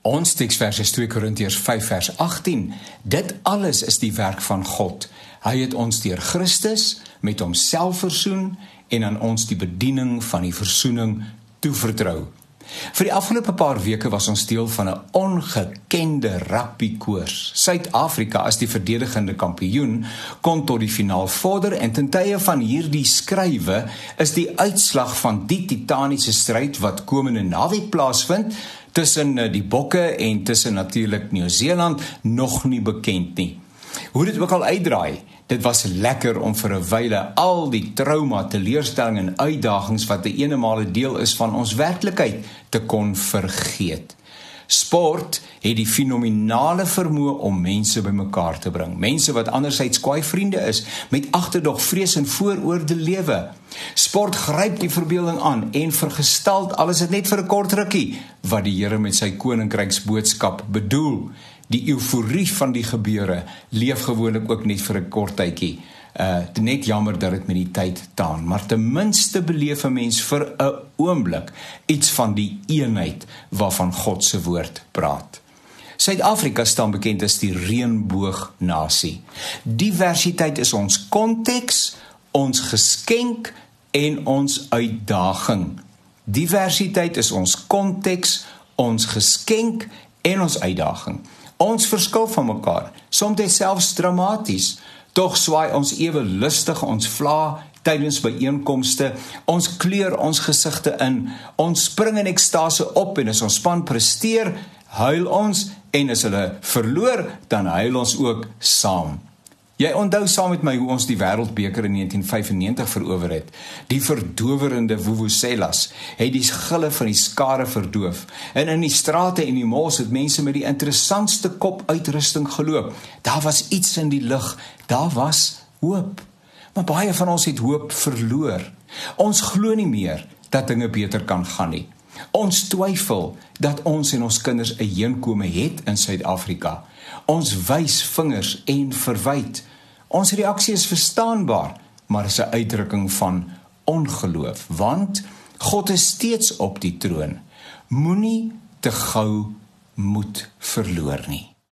Ons teksvers is 2 Korintiërs 5 vers 18. Dit alles is die werk van God. Hy het ons deur Christus met homself versoen en aan ons die bediening van die versoening toevertrou. Vir die afgelope paar weke was ons deel van 'n ongekende rugbykoers. Suid-Afrika as die verdedigende kampioen kon tot die finaal vorder en ten tye van hierdie skrywe is die uitslag van die titaniese stryd wat komende naweek plaasvind tussen eh, die bokke en tussen natuurlik Nieu-Seeland nog nie bekend nie. Hoe dit ook al uitdraai, dit was lekker om vir 'n wyle al die trauma, teleurstelling en uitdagings wat 'n eenemale deel is van ons werklikheid te kon vergeet. Sport het die fenominale vermoë om mense bymekaar te bring. Mense wat andersins kwaai vriende is met agterdog, vrees en vooroorde lewe. Sport gryp die verbeelding aan en vergestalt alles dit net vir 'n kort rukkie wat die Here met sy koninkryksboodskap bedoel. Die euforie van die gebeure leef gewoonlik ook net vir 'n kort tydjie uh net jammer dat dit met die tyd taan, maar ten minste beleef 'n mens vir 'n oomblik iets van die eenheid waarvan God se woord praat. Suid-Afrika staan bekend as die reënboognasie. Diversiteit is ons konteks, ons geskenk en ons uitdaging. Diversiteit is ons konteks, ons geskenk en ons uitdaging. Ons verskil van mekaar, soms selfs dramaties. Tog swaai ons ewe lustig ons vla tydens byeenkomste. Ons kleur ons gesigte in. Ons spring in ekstase op en as ons span presteer, huil ons en as hulle verloor, dan huil ons ook saam. Jy onthou saam met my hoe ons die Wêreldbeker in 1995 verower het. Die verdowerende vuvuzelas het die gille van die skare verdoof. En in die strate en die malls het mense met die interessantste kopuitrusting geloop. Daar was iets in die lug. Daar was hoop. Maar baie van ons het hoop verloor. Ons glo nie meer dat dinge beter kan gaan nie. Ons twyfel dat ons en ons kinders 'n heenkome het in Suid-Afrika. Ons wys vingers en verwyd. Ons reaksie is verstaanbaar, maar is 'n uitdrukking van ongeloof, want God is steeds op die troon. Moenie te gou moed verloor nie.